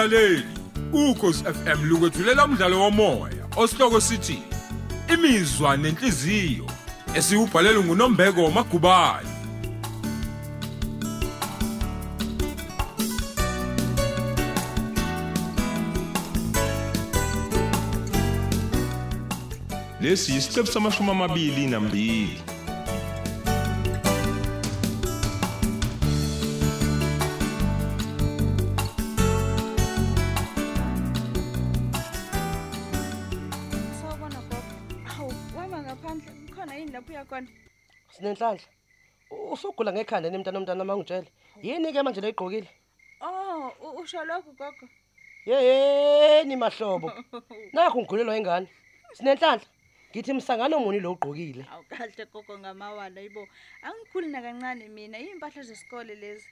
mlaleli ukhosi FM lukwethulela umdlalo womoya osihloko sithi imizwa nenhliziyo esiubhalelwe nguNombeko Magubane. Lesi isiqebu samashumi amabili nambili. Lapho uya khona? Sinenhlanhla. Usugula ngekhanda nemntana nomntana mangitshela. Yini ke manje leyiqhokile? Oh, u- usho lokho gogo. Yeyeni mahlobo. Nakho ngigulelwa ingane. Sinenhlanhla. Ngithi msangano muni lo ugqokile. Awu kahle gogo ngamawala yibo. Angikhuli nakancane mina, impahla zesikole lezi.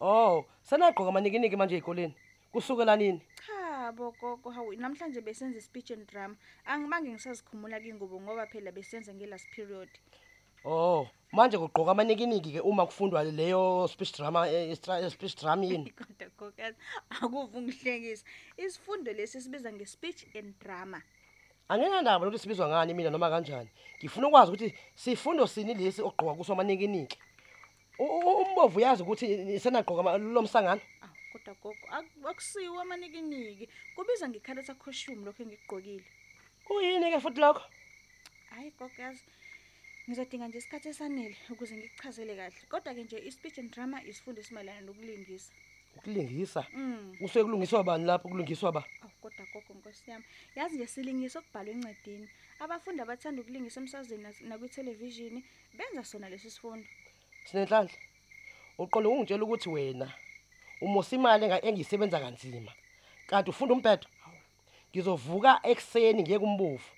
Oh, sanagqoka amanikiniki manje ezikoleni. Kusukela nini? Cha bo gogo, hawu namhlanje besenza speech and drama. Angibange ngisazikhumula kingubo ngoba phela besenza nge last period. Oh, manje kugqoka amanikiniki ke uma kufundwa leyo speech drama eh, stra- speech drama yini? Kodwa gogo akuvu ngihlekisa. Isifundo lesi sibiza nge speech and drama. Anginandaba lokuthi sibizwa ngani mina noma kanjani. Ngifuna ukwazi ukuthi sifundo sini lesi ogqoka kuso amanikiniki. U- u- Umbovu yazi ukuthi senagqoka lo msangano. Awu kodwa gogo ak- akusiwo amanikiniki. Kubiza ngekhalesa costume lokho engikugqokile. Kuyini ke futhi lokho? Hayi gogazi. Ngizodinga nje isikhathi esanele ukuze ngikuchazele kahle. Kodwa ke nje i-speech and drama isifundo esimayelana nokulingisa. Ukulingisa. Mm. Usuke kulungiswa bani lapho kulungiswa ba? Awu kodwa gogo Nkosi yami. Yazi nje silingisa okubhalwe encedini. Abafundi abathanda ukulingisa emsazweni nas- nakwithelevishini benza sona lesi sifundo. Sinenhlanhla. Uqonda ungitshela ukuthi wena umosa imali enga- engiyisebenza kanzima. Kanti ufunda umbhedo? Ngizovuka ekseni ngiye kumbovu.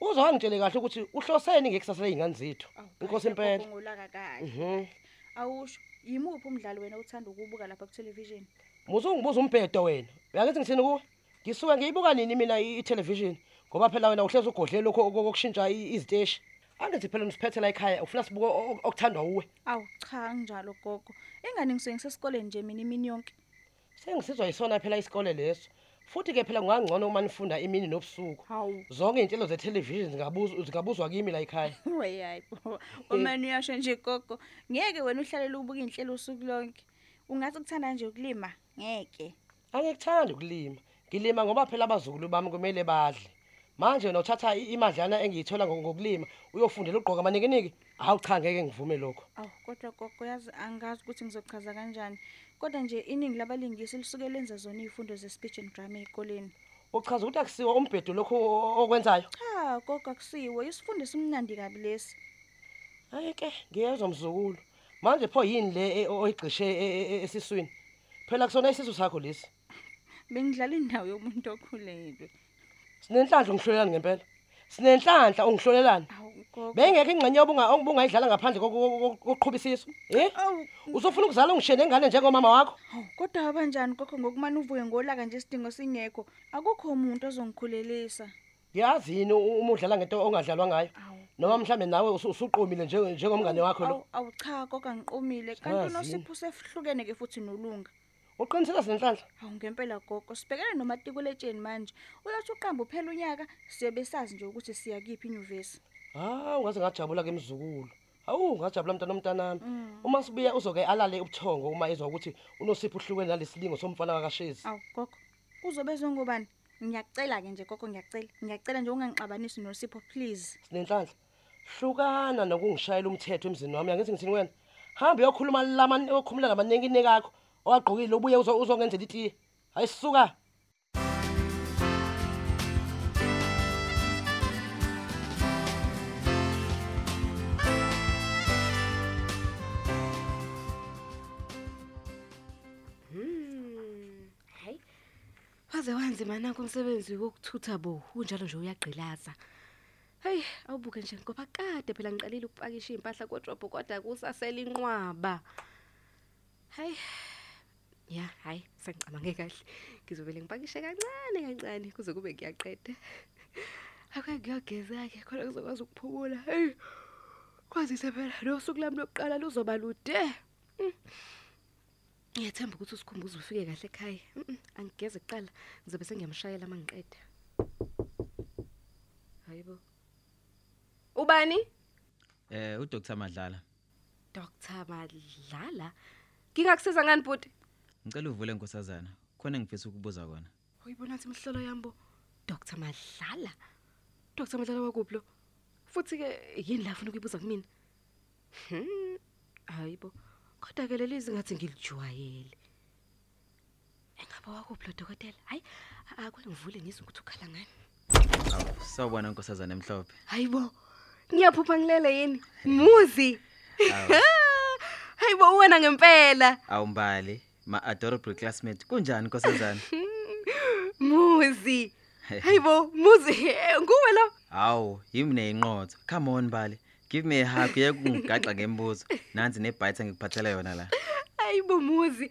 Uzongitshele kahle ukuthi uhloseni ngekusasa lezingane zethu. Awu, Inkosi kahle impela. gogo, ngolaka kahle. Mhm. Awusho yimuphi umdlalo wena uthanda ukubuka lapha kuthelevishini? Muzungibuza umbhedo wena. Uyakithi ngithini kuwe? Ngisuka ngiyibuka nini mina i-television ngoba phela wena uhlezi ugodle lokho okushintsha iziteshi. Angithi phela nisiphethe la ekhaya ufuna sibuke o- okuthandwa uwe. Awu cha anginjalo gogo. Engane ngisuke ngisesikoleni nje mina imini yonke. Sengisizwa yisona phela isikole leso. Futhi ke phela kungangcono uma nifunda imini nobusuku. Hawu. Zonke izinhlelo ze-television zingabuzwa zingabuzwa kimi la ekhaya. Wey hayibo. Omani uyasho nje gogo, ngeke wena uhlalela ukubuka inhlelo usuku lonke. Ungathi kuthanda nje ukulima? Ngeke. Angikuthandi ukulima. Ngilima ngoba phela abazukulu bami kumele badle. Manje wena uthatha i- imadlana engiyithola ngo- ngokulima uyofundela ugqoka amanikiniki? Hawu cha ngeke ngivume lokho. Awu kodwa gogo yazi angazi ukuthi ngizochaza kanjani. Kodwa nje iningi labalingisi lisuke lenza zona izifundo ze-speech and drama ezikoleni. Uchaza ukuthi akusiwo umbhedo lokho o- okwenzayo? Cha gogo akusiwo, isifundo simnandi kabi lesi. Hayi ke ngiyezwa mzukulu. Manje pho yini le e- oyigqishe e- e- esiswini? Phela kusona isisu sakho lesi. Bengidlala indawo yomuntu okhulelwe. Sinenhlanhla ungihlolelani ngempela. Sinenhlanhla ungihlolelani. Bengekho ingxenye obunga obungayidlala ngaphandle kokuqhubisisa. Eh? Awu Uzofuna ukuzala ungishiye nengane njengomama wakho? Kodwa abanjani gogo ngokumane uvuke ngolaka nje isidingo singekho. Akukho umuntu ozongikhulelisa. Yazi yini uma udlala ngento ongadlalwa ngayo? Noma mhlambe nawe usu- usuqomile nje njengomngane wakho lo. Awu cha gogo angiqomile. Kanti unosipho sehlukene ke futhi nolunga. Uqinisela sinenhlanhla? Hawu ngempela gogo sibhekene nomatikuletsheni manje. Uyathi uqamba uphela unyaka siyobe sazi nje ukuthi siya kiphi inyuvesi. Ah, ungaze ngajabula ke mzukulu. Awu, ngajabula mntana omntanami. Uma sibuya uzoke alale ubuthongo uma ezwa ukuthi unosipho uhlukene nalesilingo somfana kaKashezi. Awu gogo. Uzobezwe ngobani? Ngiyacela ke nje gogo ngiyacela. Ngiyacela nje ungangixabanisi noSipho please. Sinenhlanhla. Hlukana nokungishayela umthetho emzini wami. Angithi ngithini wena? Hamba uyokhuluma lama okhuluma ngamanenkine kakho. Owagqokile ubuye uzo- uzongenzela itiye. Hayi sisuka. Hayi. Waze wanzima nanku umsebenzi wokuthutha bo, unjalo nje uyagqilaza. Hey, awubuke nje ngoba kade phela ngiqalile ukupakisha impahla kodwa kodwa kusasela inqwaba. Hayi. Ya, hayi, sengicabange kahle. Ngizobele ngipakishe kancane kancane kuze kube ngiyaqeda. Ake ngiyogeza ke khona kuzokwazi ukuphumula. Hey. Kwazise phela lo suku lami lokuqala luzoba lude. Mm. Ngiyathemba ukuthi usikhumbuzo ufike kahle ekhaya. Mhm, Angigeze kuqala, ngizobe sengiyamshayela mangiqeda. Hayibo. Ubani? Eh uDr Madlala Dr. Madlala. Ngingakusiza ngani bhuti? Ngicela uvule nkosazana khona ngifisa ukubuza kona Uyibona ukuthi imhlolo yambo Dr. Madlala. Dr. Madlala wakuphi lo? Futhi ke yini la ufuna ukuyibuza kumina? Hmm. Hayibo. Kodwa ke leli ngathi ngilijwayele. Engabe wakuphi lo dokotela? Hayi, akwele ngivule ngizwe ukuthi ukhala ngani. awu sawubona nkosazana emhlophe Hayibo. Ngiyaphupha ngilele yini? Muzi. Hayibo wena ngempela. awumbali ma adorable classmate kunjani nkosazana Muzi. Hayibo, muzi nguwe lo. hawu yimi neyinqotho come on bali give me a hug yekungigaxa ngembuzo nansi nebite engikuphathela yona la Hayibo muzi.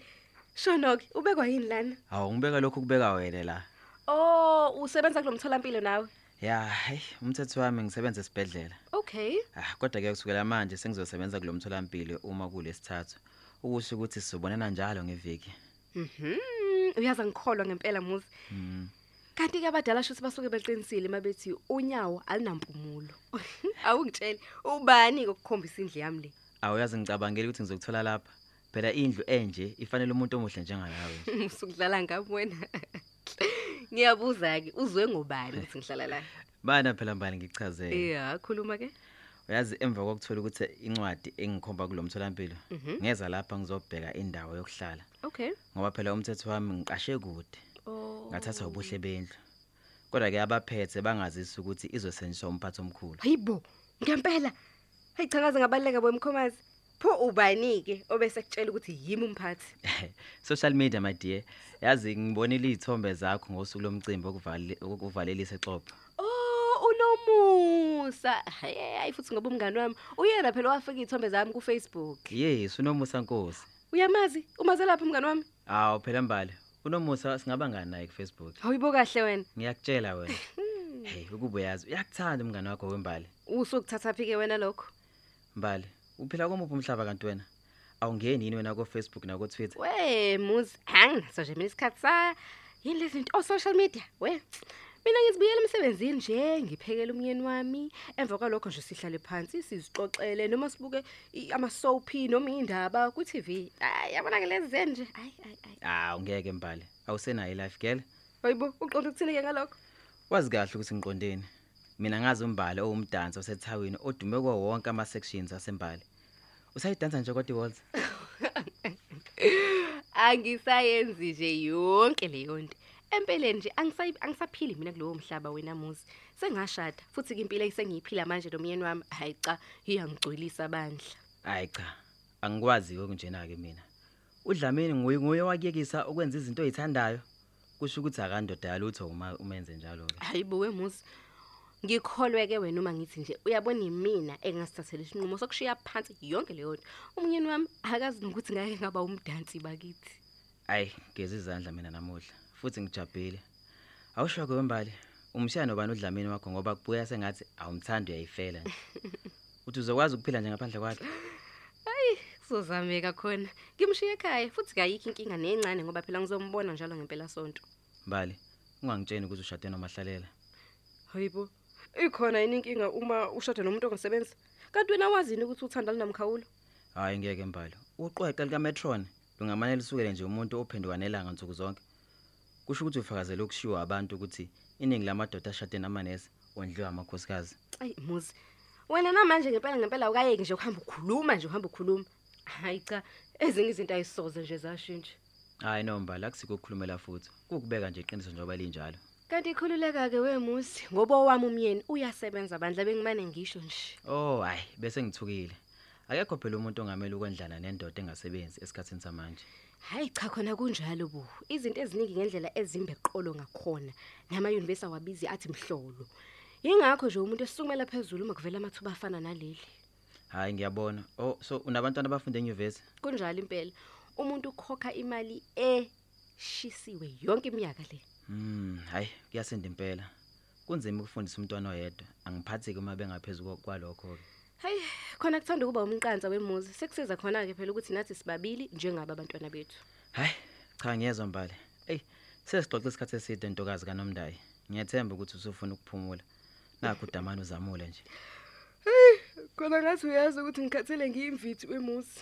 Shonoki, ubekwa yini lana? hawu ngibeka lokhu kubeka wena la Oh, usebenza kulomtholampilo nawe. ya hayi umthetho wami ngisebenza esibhedlela Okay. ah kodwa ke kusukela manje sengizosebenza kulomtholampilo uma kulesithathu ukusho ukuthi sizobonana njalo ngeviki Mhm. Uyaza ngikholwa ngempela muzi. mm. Kanti ke abadala shuthi basuke beqinisile mabethi unyawo alinampumulo. Awungitsheli ubani kokukhombisa indle yami le. awuyazi ngicabangela ukuthi ngizokuthola lapha phela indlu enje ifanele umuntu omuhle njengalawe nje. Usukudlala ngami wena. Ngiyabuza ke uzwe ngobani ukuthi ngihlala la? bana phela mbali ngikuchazele Yeah, khuluma ke. Uyazi emva kokuthola ukuthi incwadi engikhomba kulomtholampilo Mhm. ngeza lapha ngizobheka indawo yokuhlala Okay. ngoba phela umthetho wami ngiqashe kude Oh. ngathatha ubuhle bendlu kodwa ke abaphethe bangazisa ukuthi izosetshenziswa umphathi omkhulu Hayibo, ngempela. Hayi cha ngaze ngabaleka boemkhomazi. Pho ubani ke obese kutshela ukuthi yimi umphathi? social media my dear yazi ngibonile izithombe zakho ngosuku lomcimbi okuvale- okuvalelisa exopo Oh, unomusa. Hayi hayi futhi ngoba umngani wami uyena phela wafika izithombe zami ku Facebook. yes unomusa nkosi Uyamazi? Umaze lapha umngani wami? awu phela mbali unomusa singabangani naye kufacebook Hayibo kahle wena. ngiyakutshela wena hey ukuba uyazi uyakuthanda umngane wakho wembali Usukuthatha phi ke wena lokho? mbali uphila komuphi umhlaba kanti wena awungeni yini wena ko-facebook nako-twitter We muzi hanginaso nje mina isikhathi sa yini lezi zinto o social media we mina ngizibuyela emsebenzini nje ngiphekela umyeni wami. Emva kwalokho nje sihlale phansi sizixoxele noma sibuke i- ama soap noma indaba ku TV ay yabona ke lezi zen nje. Ay ay ay awu ngeke mbali. Awusenayo i-life girl hayibo uqonda ukuthini ke ngalokho? Wazi kahle ukuthi ngiqondeni mina ngazi umbali owumdansi osethawini odume kuwo wonke ama-sections asembali. Usayidansa nje kodwa iwalls? Angisayenzi nje yonke leyo nto. Empeleni nje angisayi angisaphili mina kulowo mhlaba wena muzi. Sengashada futhi ke impilo esengiyiphila manje nomyeni wami. Hayi cha iyangigcwelisa bandla. Hayi cha angikwazi-ke okunjena-ke mina. Udlamini nguye nguye owakuyekisa ukwenza izinto oyithandayo? Kusho ukuthi akandoda yalutho uma umenze njalo-ke. Hayibo wemuzi ngikholwe ke wena uma ngithi nje uyabona imina engasithathela isinqumo sokushiya phansi yonke leyo nto. Umyeni wami akazi nokuthi ngeke ngaba umdansi bakithi. Ayi geza izandla mina namuhla. Futhi ngijabhile. Awusho-ke wembali umshiya nobani udlamini wakho ngoba kubuya sengathi awumthandi uyayifela. Nje uthi uzokwazi ukuphila nje ngaphandle kwakhe? Kuzozameka khona. Ngimshiye ekhaya futhi kayikho inkinga nencane ngoba phela ngizombona njalo ngempela sonto. Mbali ungangitsheni ukuthi ushade nomahlalela hayibo ikhona yini inkinga uma ushada nomuntu ongasebenzi kanti wena wazini ukuthi uthanda linamkhawulo? Hhayi ngeke mbali. Uqweqe likametron lungamane lusukele nje umuntu ophenduka nelanga nsuku zonke. Kusho ukuthi ufakazela ukushiwo abantu ukuthi iningi lamadoda ashade namanesi ondliwa amakhosikazi. Ayi muzi wena namanje ngempela ngempela ukayeki nje ukuhamba ukhuluma nje uhamba ukhuluma. Hayi cha ezinye izinto ayisoze nje zashintsha. Hhayi no mbali akusikho ukukhulumela futhi. Kukubeka nje iqiniso njengoba linjalo. Kanti ikhululeka-ke wemusi ngoba owami umyeni uyasebenza bandla bengimane ngisho nje. Oh hhayi bese ngithukile. Akekho phela umuntu ongamele ukwendlana nendoda engasebenzi esikhathini samanje. Hhayi cha khona kunjalo bo. Izinto eziningi ngendlela ezimbe qolo ngakhona. Namayunivesi awabizi athi mhlolo. Yingakho nje umuntu esukumela phezulu uma kuvela amathuba afana naleli. Hhayi ngiyabona. Oh so unabantwana abafunde enyuvesi? Kunjalo impela. Umuntu ukhokha imali eshisiwe yonke iminyaka le. Hmm, hayi kuyasinda impela. Kunzima ukufundisa umntwana oyedwa. Angiphathi ke uma bengaphezu ko- kwalokho ke. hayi khona kuthanda ukuba umqansa wemuzi. Sekusiza khona ke phela ukuthi nathi sibabili njengaba abantwana bethu. Hayi cha ngiyezwa mbali. Eyi sesixoxe isikhathi eside ntokazi kanomndayi ngiyethemba ukuthi usufuna ukuphumula. Nakho udamane uzamule nje. Khona ngathi uyazi ukuthi ngikhathele ngiyimvithi wemuzi.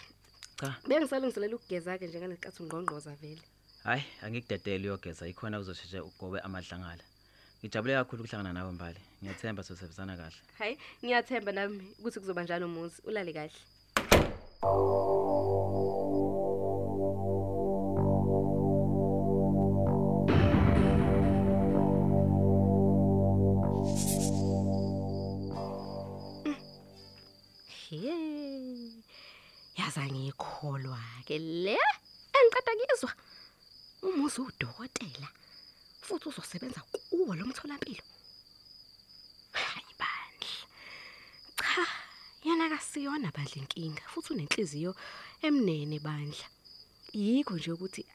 Cha. Bengisalungiselela ukugeza ke njengalesi ungqongqoza vele. Hayi angikudedele uyogeza ikhona uzosheshe ugobe amadlangala ngijabule kakhulu ukuhlangana nawe mbali. Ngiyethemba sosebenzana kahle. Hayi ngiyathemba nami ukuthi kuzoba njalo muzi ulale kahle. Hey. Yaza ngikholwa ke le. Engiceda kizwa. Umuzi udokotela. Futhi uzosebenza kuwo lo mtholampilo. Hayi bandla. Cha, yena kasiyona bandla inkinga futhi unenhliziyo emnene bandla. Yikho nje ukuthi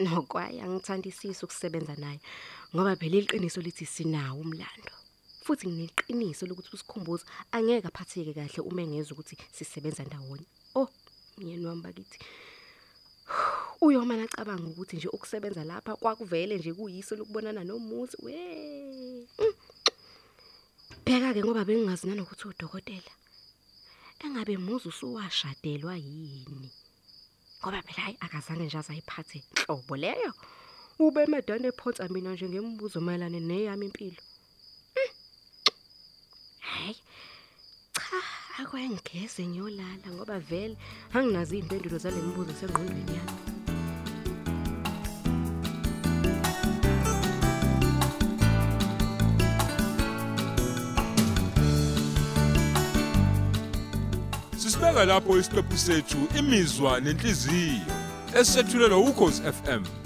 nokwaya ngithandisisa ukusebenza naye ngoba phela iqiniso lithi sinawo umlando. Futhi ngineqiniso lokuthi usikhumbuza angeke aphatheke kahle uma engezwe ukuthi sisebenza ndawonye. Oh, myeni wami bakithi. Uyoma nacabanga ukuthi nje ukusebenza lapha kwakuvele nje kuyiso lokubonana nomuzi we. Mm. Bheka ke ngoba bengingazi nanokuthi udokotela. Engabe muzi usuwashadelwa yini? Ngoba phela hayi akazange nje azayiphathe inhlobo leyo. Ube medane ephonsa mina nje ngemibuzo mayelana neyami impilo. Mm. Hayi. Cha, akwengeze ngiyolala ngoba vele anginazi impendulo zale mibuzo sengqondweni yami. Sisibeka lapho isiqephu sethu imizwa nenhliziyo esethulelwa ukhozi FM